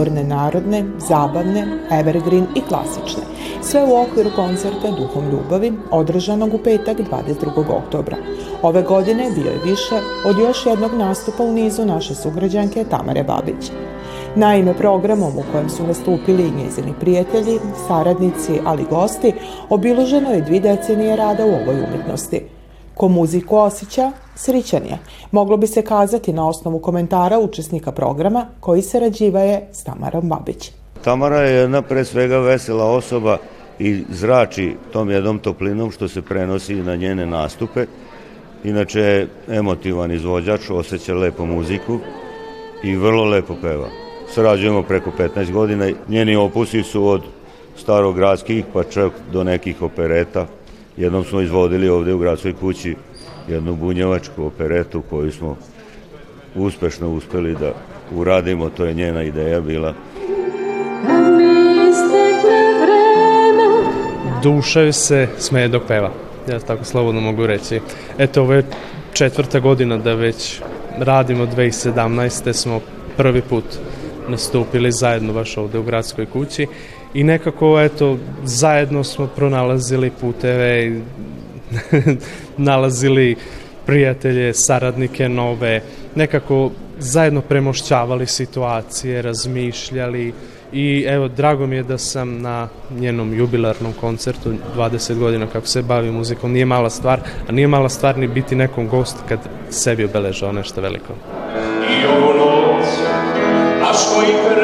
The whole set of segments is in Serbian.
Izvorne narodne, zabavne, evergreen i klasične. Sve u okviru koncerta Duhom ljubavi, održanog u petak 22. oktobra. Ove godine bio je više od još jednog nastupa u nizu naše sugrađanke Tamare Babić. Naime, programom u kojem su nastupili i njezini prijatelji, saradnici, ali gosti, obiloženo je dvi decenije rada u ovoj umetnosti. Ko muziku osjeća, srićan je. Moglo bi se kazati na osnovu komentara učesnika programa koji se rađivaje s Tamarom Babić. Tamara je jedna pre svega vesela osoba i zrači tom jednom toplinom što se prenosi na njene nastupe. Inače je emotivan izvođač, osjeća lepo muziku i vrlo lepo peva. Sarađujemo preko 15 godina. Njeni opusi su od starogradskih pa čak do nekih opereta. Jednom smo izvodili ovde u gradskoj kući jednu bunjevačku operetu koju smo uspešno uspeli da uradimo, to je njena ideja bila. Duša se smeje dok peva, ja tako slobodno mogu reći. Eto, ovo je četvrta godina da već radimo, 2017. smo prvi put nastupili zajedno baš ovde u gradskoj kući i nekako eto zajedno smo pronalazili puteve nalazili prijatelje, saradnike nove, nekako zajedno premošćavali situacije, razmišljali i evo, drago mi je da sam na njenom jubilarnom koncertu 20 godina kako se bavi muzikom, nije mala stvar, a nije mala stvar ni biti nekom gost kad sebi obeležao nešto veliko. I ovo noć, naš koji želim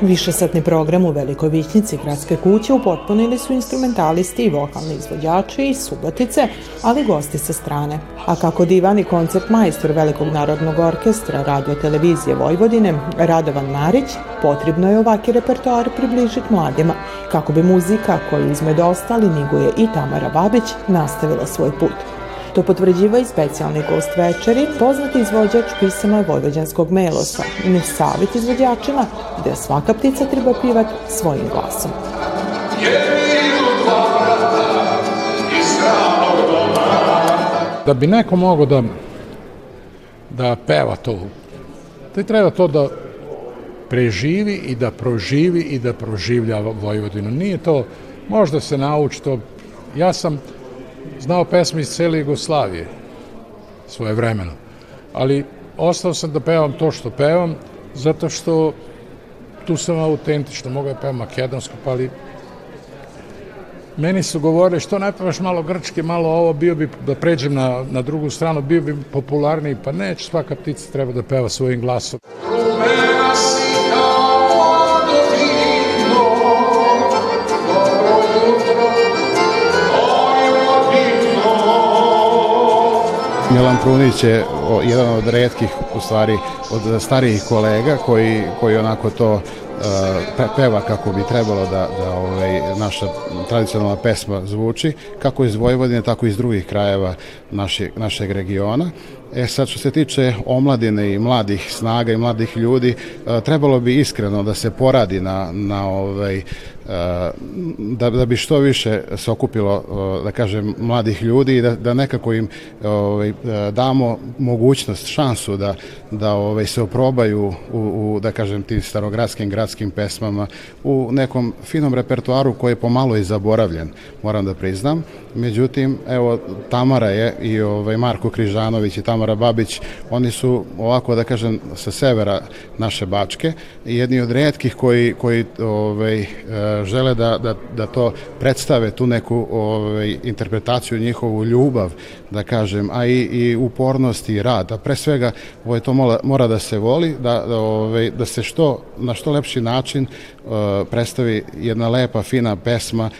Višesatni program u Velikoj Vićnici Gradske kuće upotpunili su instrumentalisti i vokalni izvođači iz Subotice, ali gosti sa strane. A kako divani koncert majstor Velikog narodnog orkestra radio televizije Vojvodine, Radovan Marić, potrebno je ovaki repertoar približiti mladima, kako bi muzika koju između ostali niguje i Tamara Babić nastavila svoj put. To potvrđiva i specijalni gost večeri, poznati izvođač pisama Vojvođanskog melosa, ni savjet izvođačima gde svaka ptica treba pivati svojim glasom. Da bi neko mogo da, da peva to, da treba to da preživi i da proživi i da proživlja Vojvodinu. Nije to, možda se nauči to, ja sam znao pesme iz cele Jugoslavije, svoje vremeno. Ali ostao sam da pevam to što pevam, zato što tu sam autentično, mogu da pevam makedonsko, pa ali meni su govorili što ne pevaš malo grčki, malo ovo, bio bi da pređem na, na drugu stranu, bio bi popularniji, pa neće, svaka ptica treba da peva svojim glasom. Milan Prunić je jedan od redkih, u stvari, od starijih kolega koji, koji onako to uh, peva kako bi trebalo da, da ovaj, naša tradicionalna pesma zvuči, kako iz Vojvodine, tako i iz drugih krajeva naše, našeg regiona. E sad što se tiče omladine i mladih snaga i mladih ljudi, uh, trebalo bi iskreno da se poradi na, na ovaj, da, da bi što više se okupilo, da kažem, mladih ljudi i da, da nekako im ovaj, damo mogućnost, šansu da, da ovaj, se oprobaju u, u, da kažem, tim starogradskim, gradskim pesmama, u nekom finom repertoaru koji je pomalo i zaboravljen, moram da priznam. Međutim, evo, Tamara je i ovaj, Marko Križanović i Tamara Babić, oni su ovako, da kažem, sa severa naše Bačke, jedni od redkih koji, koji ovaj, žele da, da, da to predstave tu neku ovaj, interpretaciju njihovu ljubav, da kažem, a i, i upornost i rad. A pre svega ovaj, to mora, mora da se voli, da, da, ovaj, da se što, na što lepši način uh, predstavi jedna lepa, fina pesma.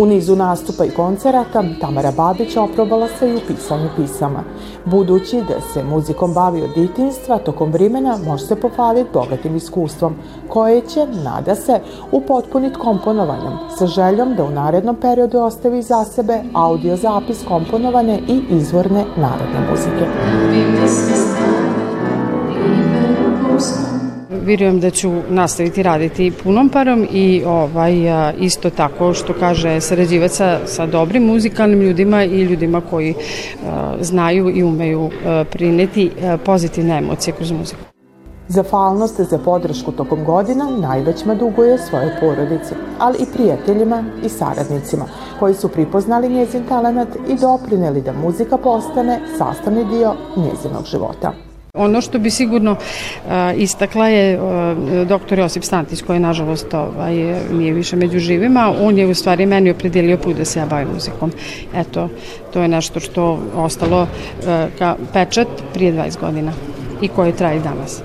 U nizu nastupa i koncerata Tamara Babić oprobala se i u pisanju pisama. Budući da se muzikom bavi od ditinstva, tokom vremena može se pofaliti bogatim iskustvom, koje će, nada se, upotpuniti komponovanjem, sa željom da u narednom periodu ostavi za sebe audio zapis komponovane i izvorne narodne muzike vjerujem da ću nastaviti raditi punom parom i ovaj, isto tako što kaže sarađivati sa, sa dobrim muzikalnim ljudima i ljudima koji znaju i umeju prineti pozitivne emocije kroz muziku. Zahvalnost za podršku tokom godina najvećma duguje svoje porodici, ali i prijateljima i saradnicima, koji su pripoznali njezin talent i doprineli da muzika postane sastavni dio njezinog života. Ono što bi sigurno istakla je doktor Josip Stantić koji nažalost ovaj, nije više među živima. On je u stvari meni opredelio put da se ja bavim muzikom. Eto, to je nešto što ostalo ka pečat prije 20 godina i koje traje danas.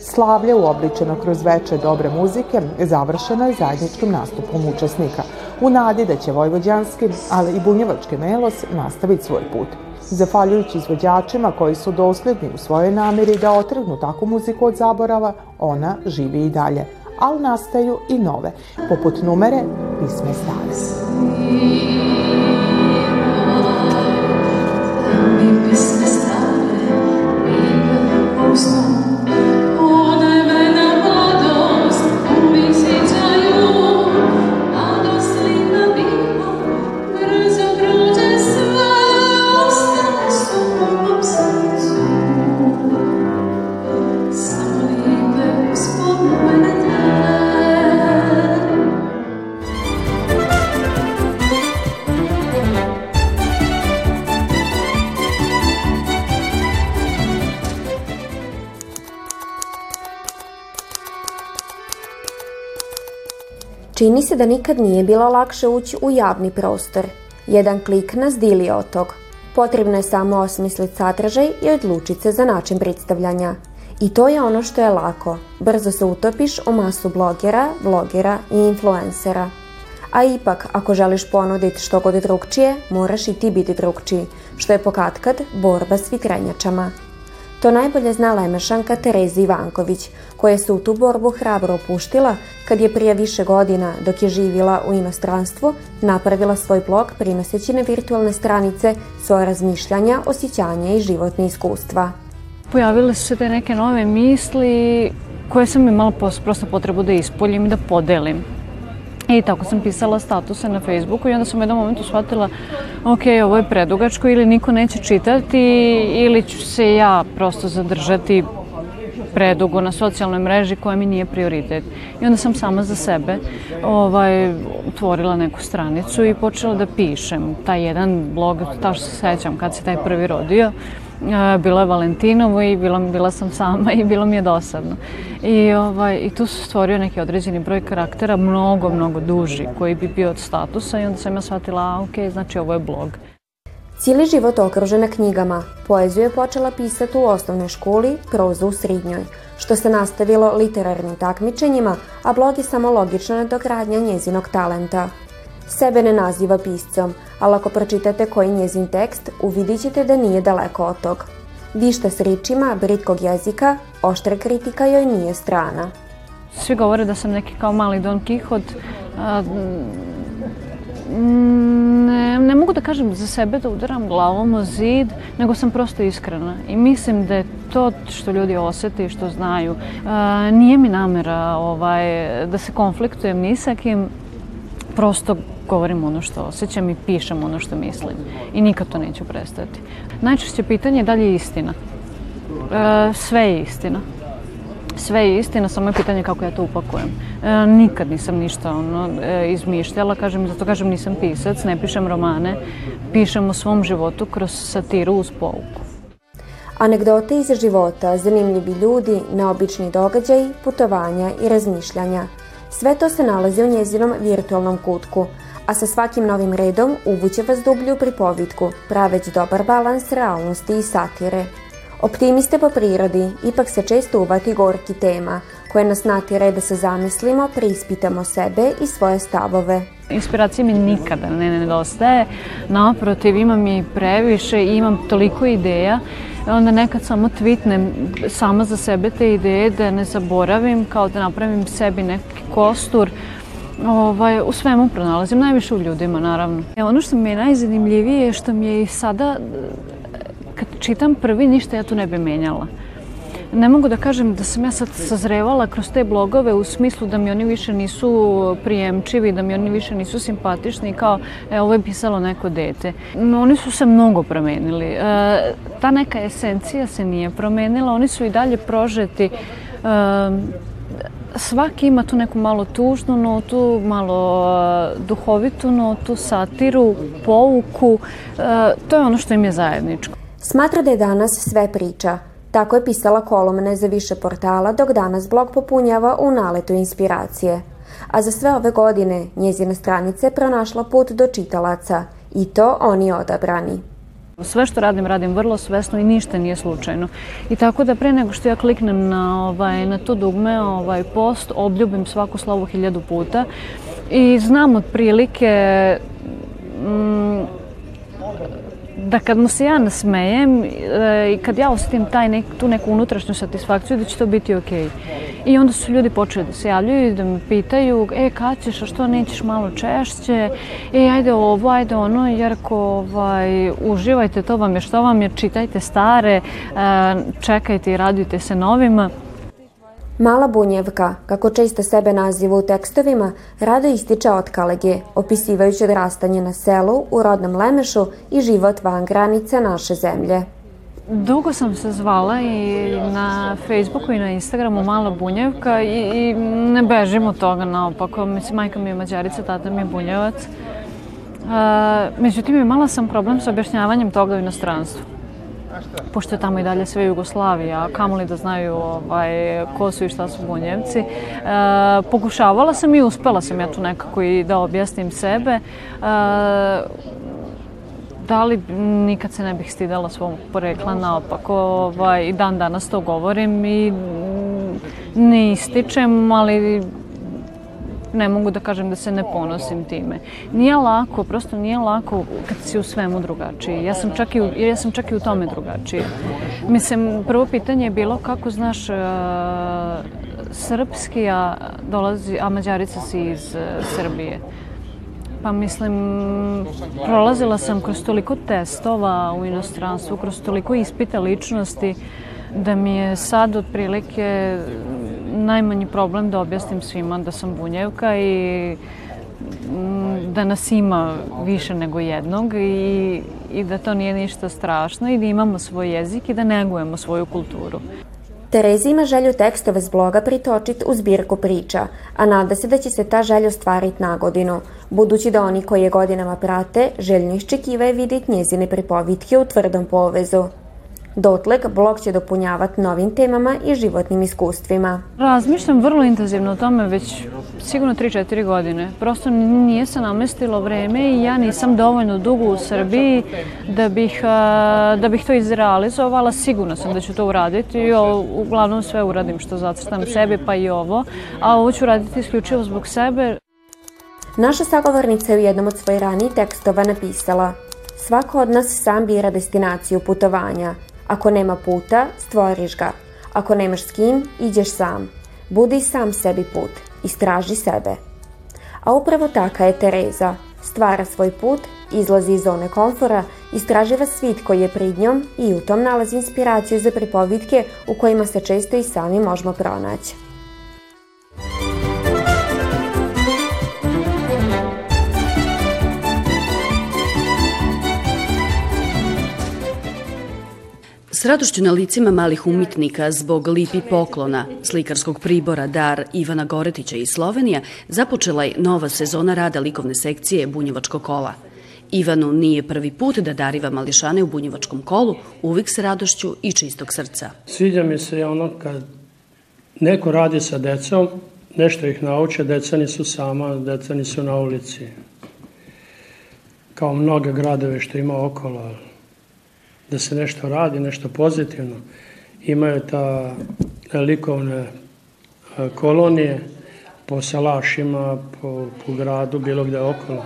Slavlje uobličeno kroz veče dobre muzike završeno je zajedničkim nastupom učesnika u nadi da će vojvođanski, ali i bunjevački melos nastaviti svoj put. Zahvaljujući izvođačima koji su dosledni u svojoj nameri da otrgnu takvu muziku od zaborava, ona živi i dalje, ali nastaju i nove, poput numere Pisme stare. Čini se da nikad nije bilo lakše ući u javni prostor. Jedan klik nas dili od tog. Potrebno je samo osmisliti sadržaj i odlučiti se za način predstavljanja. I to je ono što je lako. Brzo se utopiš u masu blogera, vlogera i influencera. A ipak, ako želiš ponuditi što god drugčije, moraš i ti biti drugčiji, što je pokatkad borba s vitrenjačama. To najbolje zna Lemešanka Tereza Ivanković, koja se u tu borbu hrabro opuštila kad je prije više godina, dok je živjela u inostranstvu, napravila svoj blog prinoseći na virtualne stranice svoje razmišljanja, osjećanja i životne iskustva. Pojavile su se te neke nove misli koje sam imala prosto potrebu da ispoljim i da podelim. I tako sam pisala statuse na Facebooku i onda sam u jednom momentu shvatila ok, ovo je predugačko ili niko neće čitati ili ću se ja prosto zadržati predugo na socijalnoj mreži koja mi nije prioritet. I onda sam sama za sebe ovaj, otvorila neku stranicu i počela da pišem. Taj jedan blog, ta što se sećam kad se taj prvi rodio, bilo je Valentinovo i bila, bila sam sama i bilo mi je dosadno. I, ovaj, I tu se stvorio neki određeni broj karaktera, mnogo, mnogo duži, koji bi bio od statusa i onda sam ja shvatila, ok, znači ovo je blog. Cijeli život okružena knjigama. Poeziju je počela pisati u osnovnoj školi, prozu u srednjoj, što se nastavilo literarnim takmičenjima, a blog je samo logična nadogradnja njezinog talenta. Sebe ne naziva piscom, ali ako pročitate koji njezin tekst, uvidit ćete da nije daleko od tog. Višta s ričima britkog jezika, oštra kritika joj nije strana. Svi govore da sam neki kao mali Don Kihot. Ne, ne mogu da kažem za sebe da udaram glavom o zid, nego sam prosto iskrena. I mislim da je to što ljudi osete i što znaju. Nije mi namera ovaj, da se konfliktujem ni sa kim, prosto govorim ono što osjećam i pišem ono što mislim. I nikad to neću prestati. Najčešće pitanje je da li je istina. E, sve je istina. Sve je istina, samo je pitanje kako ja to upakujem. E, nikad nisam ništa ono, e, izmišljala, kažem, zato kažem nisam pisac, ne pišem romane, pišem o svom životu kroz satiru uz pouku. Anegdote iz života, zanimljivi ljudi, neobični događaji, putovanja i razmišljanja. Sve to se nalazi u njezinom virtualnom kutku, a sa svakim novim redom uvuće vas dublju pripovitku, praveć dobar balans realnosti i satire. Optimiste po prirodi, ipak se često uvati gorki tema, koje nas natire da se zamislimo, preispitamo sebe i svoje stavove. Inspiracija mi nikada ne nedostaje, naprotiv imam i previše i imam toliko ideja, onda nekad samo tweetnem sama za sebe te ideje da ne zaboravim, kao da napravim sebi neki kostur, ovaj, u svemu pronalazim, najviše u ljudima naravno. E, ono što mi je najzanimljivije je što mi je i sada, kad čitam prvi, ništa ja tu ne bi menjala. ne mogu da kažem da sam ja sad sazrevala kroz te blogove u smislu da mi oni više nisu prijemčivi, da mi oni više nisu simpatični kao e, ovo je pisalo neko dete. No, oni su se mnogo promenili. E, ta neka esencija se nije promenila, oni su i dalje prožeti e, svaki ima tu neku malo tužnu notu, malo uh, duhovitu notu, satiru, pouku. Uh, to je ono što im je zajedničko. Smatra da je danas sve priča. Tako je pisala kolumne za više portala, dok danas blog popunjava u naletu inspiracije. A za sve ove godine njezine stranice pronašla put do čitalaca i to oni odabrani. Sve što radim, radim vrlo svesno i ništa nije slučajno. I tako da pre nego što ja kliknem na, ovaj, na to dugme, ovaj post, obljubim svaku slovu hiljadu puta i znam otprilike mm, da kad mu se ja nasmejem e, i kad ja osetim taj nek, tu neku unutrašnju satisfakciju da će to biti okej. Okay. I onda su ljudi počeli da se javljaju i da me pitaju e kad ćeš, a što nećeš malo češće, e ajde ovo, ajde ono, jer ko ovaj, uživajte, to vam je što vam je, čitajte stare, e, čekajte i radujte se novima. Mala Bunjevka, kako često sebe naziva u tekstovima, rado ističe od Kalege, opisivajući odrastanje na selu, u rodnom Lemešu i život van granice naše zemlje. Dugo sam se zvala i na Facebooku i na Instagramu Mala Bunjevka i, i ne bežim od toga naopako. Mislim, majka mi je mađarica, tata mi je bunjevac. Uh, međutim, imala sam problem sa objašnjavanjem toga u inostranstvu pošto je tamo i dalje sve Jugoslavija, kamoli da znaju ovaj, ko su i šta su bunjevci. E, pokušavala sam i uspela sam ja tu nekako i da objasnim sebe. E, da li nikad se ne bih stidala svog porekla naopako, ovaj, dan danas to govorim i ne ističem, ali ne mogu da kažem da se ne ponosim time. Nije lako, prosto nije lako kad si u svemu drugačiji. Ja sam čak i u, ja sam čak i u tome drugačiji. Mislim, prvo pitanje je bilo kako znaš uh, srpski, a dolazi, a mađarica si iz uh, Srbije. Pa mislim, prolazila sam kroz toliko testova u inostranstvu, kroz toliko ispita ličnosti, da mi je sad otprilike najmanji problem da objasnim svima da sam bunjevka i mm, da nas ima više nego jednog i, i da to nije ništa strašno i da imamo svoj jezik i da negujemo svoju kulturu. Tereza ima želju tekstove s bloga pritočiti u zbirku priča, a nada se da će se ta želja ostvariti na godinu, budući da oni koji je godinama prate željno iščekivaju vidjeti njezine pripovitke u tvrdom povezu. Dotlek blog će dopunjavati novim temama i životnim iskustvima. Razmišljam vrlo intenzivno o tome već sigurno 3-4 godine. Prosto nije se namestilo vreme i ja nisam dovoljno dugo u Srbiji da bih, da bih to izrealizovala. Sigurno sam da ću to uraditi uglavnom sve uradim što zacrtam sebi pa i ovo. A ovo ću raditi isključivo zbog sebe. Naša sagovornica je u jednom od svojih ranijih tekstova napisala Svako od nas sam bira destinaciju putovanja – Ako nema puta, stvoriš ga. Ako nemaš s kim, iđeš sam. Budi sam sebi put. Istraži sebe. A upravo taka je Tereza. Stvara svoj put, izlazi iz zone komfora, istraživa svit koji je prid njom i u tom nalazi inspiraciju za pripovitke u kojima se često i sami možemo pronaći. S radošću na licima malih umetnika zbog lipi poklona, slikarskog pribora Dar Ivana Goretića iz Slovenija započela je nova sezona rada likovne sekcije Bunjevačko kola. Ivanu nije prvi put da dariva mališane u bunjevačkom kolu, uvijek sa radošću i čistog srca. Sviđa mi se ono kad neko radi sa decom, nešto ih nauče, deca nisu sama, deca nisu na ulici. Kao mnoge gradove što ima okolo, da se nešto radi, nešto pozitivno. Imaju ta likovne kolonije po salašima, po, po gradu, bilo gde okolo.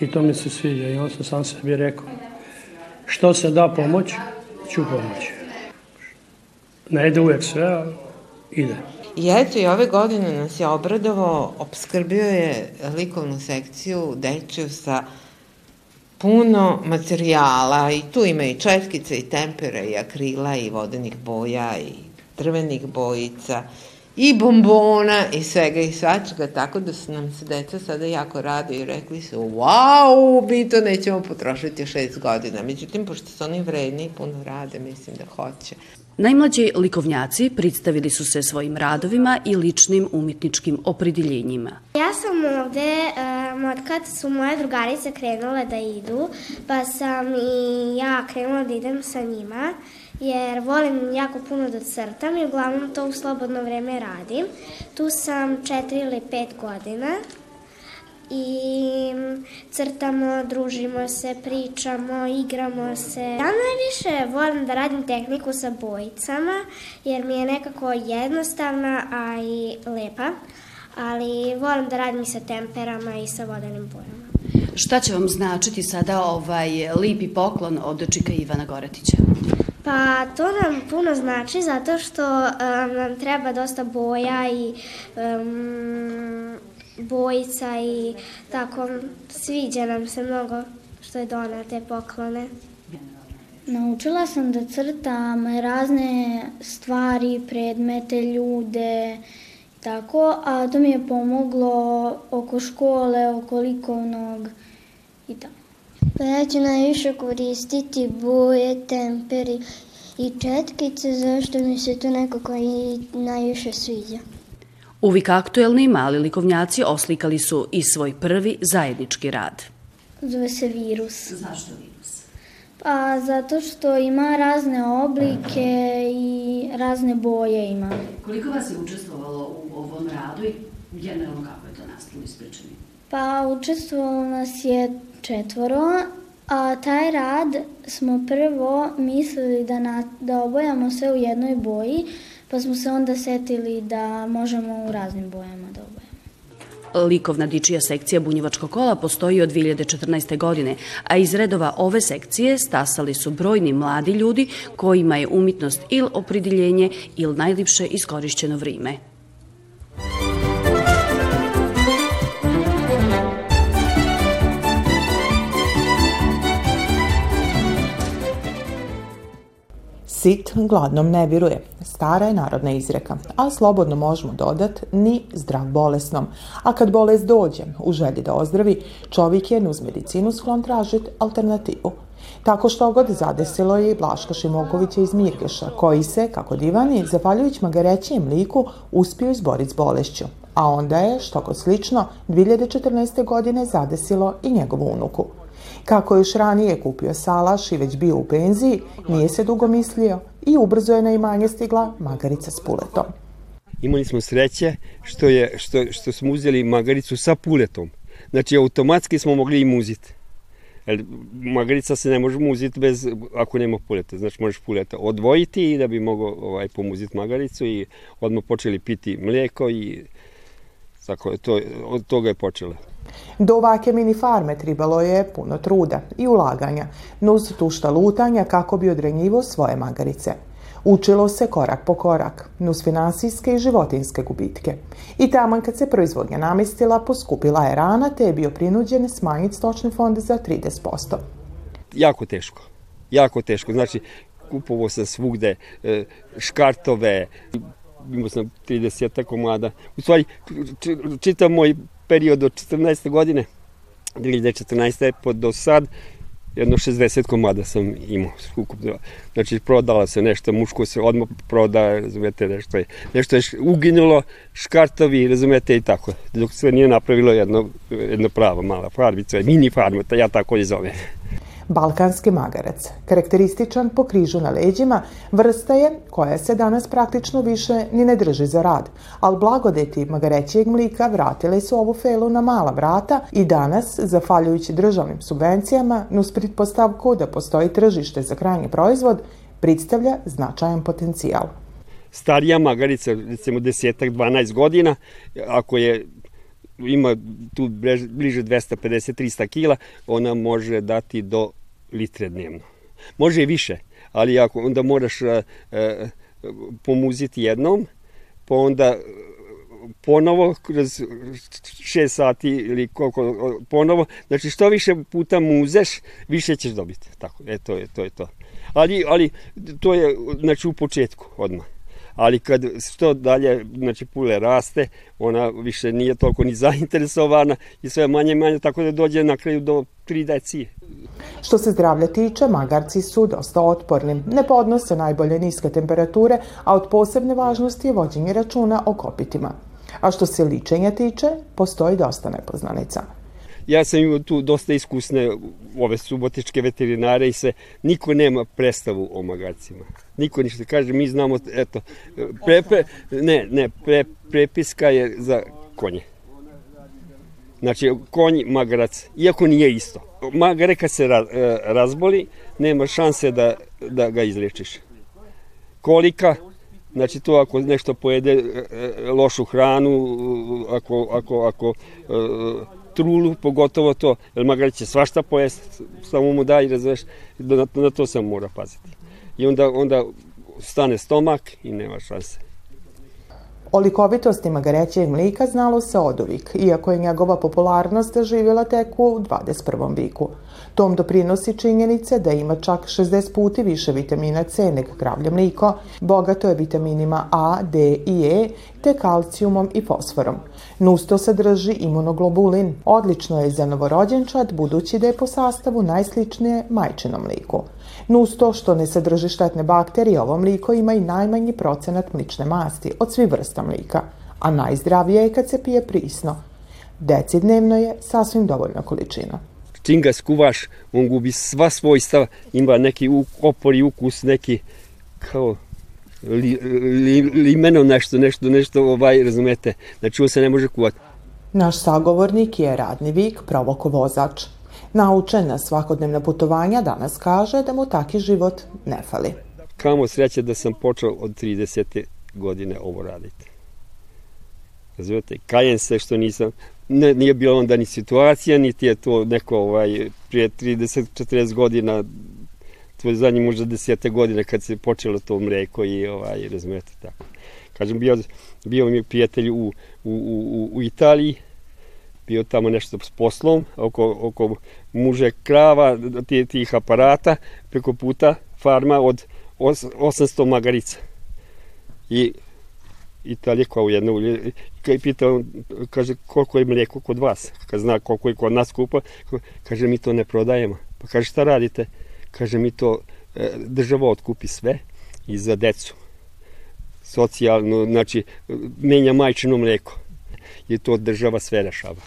I to mi se sviđa. I on sam sam sebi rekao, što se da pomoć, ću pomoći. Ne ide uvek sve, ali ide. I eto, i ove godine nas je obradovao, obskrbio je likovnu sekciju dečju sa puno materijala i tu ima i četkice i tempera i akrila i vodenih boja i drvenih bojica i bombona i svega i svačega, tako da su nam se deca sada jako rado i rekli su, wow, mi to nećemo potrošiti šest godina. Međutim, pošto su oni vredni i puno rade, mislim da hoće. Najmlađi likovnjaci predstavili su se svojim radovima i ličnim umetničkim opredjeljenjima. Ja sam ovde um, od kad su moje drugarice krenule da idu, pa sam i ja krenula da idem sa njima, jer volim jako puno da crtam i uglavnom to u slobodno vreme radim. Tu sam četiri ili pet godina i crtamo, družimo se, pričamo, igramo se. Ja najviše volim da radim tehniku sa bojicama jer mi je nekako jednostavna, a i lepa, ali volim da radim i sa temperama i sa vodenim bojama. Šta će vam značiti sada ovaj lipi poklon od Čika Ivana Goretića? Pa to nam puno znači zato što um, nam treba dosta boja i um, bojica i tako sviđa nam se mnogo što je donao te poklone. Naučila sam da crtam razne stvari, predmete, ljude, tako, a to mi je pomoglo oko škole, oko likovnog i tako. Pa ja ću najviše koristiti boje, temperi i četkice, zašto mi se to nekako i najviše sviđa. Uvijek aktuelni mali likovnjaci oslikali su i svoj prvi zajednički rad. Zove se virus. Zašto virus? Pa zato što ima razne oblike i razne boje ima. Koliko vas je učestvovalo u ovom radu i generalno kako je to nastalo ispričani? Pa učestvovalo nas je četvoro, a taj rad smo prvo mislili da, na, da obojamo sve u jednoj boji, pa smo se onda setili da možemo u raznim bojama da obojamo. Likovna dičija sekcija Bunjevačkog kola postoji od 2014. godine, a iz redova ove sekcije stasali su brojni mladi ljudi kojima je umitnost il opridiljenje il najlipše iskorišćeno vrime. Sit gladnom ne viruje, stara je narodna izreka, a slobodno možemo dodat ni zdrav bolesnom. A kad bolest dođe, u želji da ozdravi, čovjek je uz medicinu sklon tražiti alternativu. Tako što god zadesilo je i Blaška Šimokovića iz Mirgeša, koji se, kako divani, zahvaljujući magarećijem liku, uspio izboriti s bolešću. A onda je, što kod slično, 2014. godine zadesilo i njegovu unuku. Kako je još ranije kupio salaš i već bio u penziji, nije se dugo mislio i ubrzo je na imanje stigla magarica s puletom. Imali smo sreće što, je, što, što smo uzeli magaricu sa puletom. Znači, automatski smo mogli i muziti. Jer magarica se ne može muziti bez, ako nema puleta. Znači, možeš puleta odvojiti i da bi mogao ovaj, pomuziti magaricu i odmah počeli piti mlijeko i tako, to, od toga je počelo. Do ovake mini farme tribalo je puno truda i ulaganja, nuz tušta lutanja kako bi odrenjivo svoje magarice. Učilo se korak po korak, nuz finansijske i životinske gubitke. I taman kad se proizvodnja namestila, poskupila je rana, te je bio prinuđen smanjiti stočne fonde za 30%. Jako teško, jako teško. Znači, kupovo sam svugde e, škartove, imao sam 30 komada. U stvari, čitav moj period od 14. godine, 2014. pod do sad, jedno 60 komada sam imao ukupno. Znači, prodala se nešto, muško se odmah proda, razumete, nešto je, nešto je uginulo, škartovi, razumete, i tako. Dok sve nije napravilo jedno, jedno pravo mala farmica, mini farma, ja tako je zove. Balkanski magarac, karakterističan po križu na leđima, vrsta je koja se danas praktično više ni ne drži za rad, ali blagodeti magarećijeg mlika vratile su ovu felu na mala vrata i danas, zafaljujući državnim subvencijama, nus pretpostavku da postoji tržište za krajnji proizvod, predstavlja značajan potencijal. Starija magarica, recimo desetak, 12 godina, ako je ima tu bliže 250-300 kila, ona može dati do litre dnevno. Može i više, ali ako onda moraš a, a, pomuziti jednom, pa onda ponovo kroz 6 sati ili koliko ponovo, znači što više puta muzeš, više ćeš dobiti. Tako, e, to je to. Je to. Ali, ali to je znači u početku odmah. Ali kad što dalje, znači pule raste, ona više nije toliko ni zainteresovana i sve manje manje, tako da dođe na kraju do tri decije. Što se zdravlja tiče, magarci su dosta otporni. Ne podnose najbolje niske temperature, a od posebne važnosti je vođenje računa o kopitima. A što se ličenja tiče, postoji dosta nepoznanica. Ja sam imao tu dosta iskusne ove subotičke veterinare i se niko nema predstavu o magarcima. Niko ništa kaže, mi znamo, eto, prepe, ne, ne, pre, prepiska je za konje. Znači, konj, magarac, iako nije isto. Magare se raz, e, razboli, nema šanse da, da ga izlečiš. Kolika, znači to ako nešto pojede e, e, lošu hranu, ako, ako, ako trulu, pogotovo to, jer magarac će svašta pojesti, samo mu daj, razveš, na, na to sam mora paziti. I onda, onda stane stomak i nema šanse. O likovitosti magarećeg mlika znalo se od uvijek, iako je njegova popularnost živjela tek u 21. viku. Tom doprinosi činjenice da ima čak 60 puti više vitamina C nego kravlje mliko, bogato je vitaminima A, D i E, te kalcijumom i fosforom. Nusto sadrži imunoglobulin. Odlično je za novorođenčad, budući da je po sastavu najsličnije majčinom mliku. Nusto što ne sadrži štetne bakterije, ovo mliko ima i najmanji procenat mlične masti od svih vrsta mlika, a najzdravije je kad se pije prisno. Deci dnevno je sasvim dovoljna količina. Čim ga skuvaš, on gubi sva svojstva, ima neki opor i ukus, neki kao li, li, limeno nešto, nešto, nešto, ovaj, razumete, znači on se ne može kuvati. Naš sagovornik je radni vik, provoko vozač. Naučen na svakodnevna putovanja danas kaže da mu taki život ne fali. Kamo sreće da sam počeo od 30. godine ovo raditi. Razumete, kajem se što nisam, ne, nije bilo onda ni situacija, niti je to neko ovaj, prije 30-40 godina, to je zadnji možda desete godine kad se počelo to mreko i ovaj, razumete tako. Kažem, bio, bio mi prijatelj u, u, u, u Italiji, bio tamo nešto s poslom, oko, oko muže krava, tih aparata, preko puta farma od 800 magarica. I Italije kao jedna Kaj pita, on, kaže, koliko je mlijeko kod vas? Kad zna koliko je kod nas kupa, kaže, mi to ne prodajemo. Pa kaže, šta radite? Kaže, mi to, e, država otkupi sve i za decu. Socijalno, znači, menja majčino mlijeko. I to država sve rešava.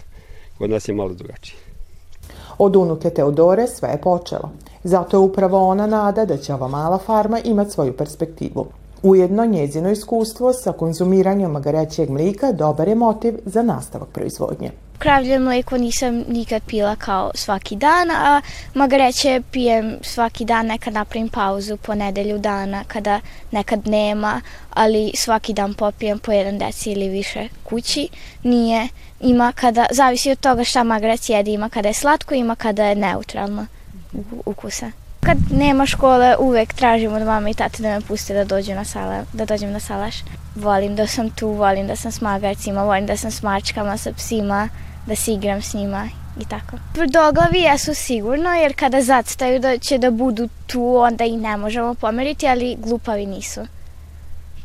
Kod nas je malo drugačije. Od unuke Teodore sve je počelo. Zato je upravo ona nada da će ova mala farma imati svoju perspektivu. Ujedno njezino iskustvo sa konzumiranjem magarećeg mlika dobar je motiv za nastavak proizvodnje. Kravlje mlijeko nisam nikad pila kao svaki dan, a magareće pijem svaki dan, nekad napravim pauzu po nedelju dana kada nekad nema, ali svaki dan popijem po jedan deci ili više kući. Nije, ima kada, zavisi od toga šta magarec jedi, ima kada je slatko, ima kada je neutralno ukusa. Kad nema škole, uvek tražim od mama i tate da me puste da dođem na, sala, da dođem na salaš. Volim da sam tu, volim da sam s magarcima, volim da sam s mačkama, sa psima, da se igram s njima i tako. Tvrdoglavi jesu sigurno, jer kada zacitaju da će da budu tu, onda ih ne možemo pomeriti, ali glupavi nisu.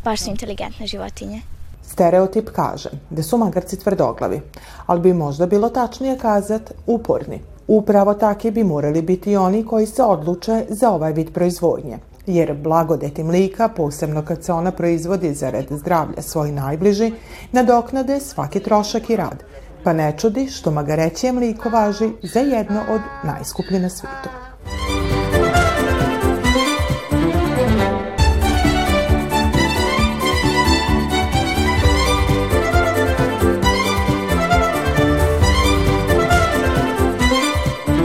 Baš su inteligentne životinje. Stereotip kaže da su magarci tvrdoglavi, ali bi možda bilo tačnije kazat uporni. Upravo taki bi morali biti oni koji se odluče za ovaj vid proizvodnje, jer blagodeti mlika, posebno kad se ona proizvodi za red zdravlja svoji najbliži, nadoknade svaki trošak i rad, pa ne čudi što magarećije mliko važi za jedno od najskuplje na svijetu.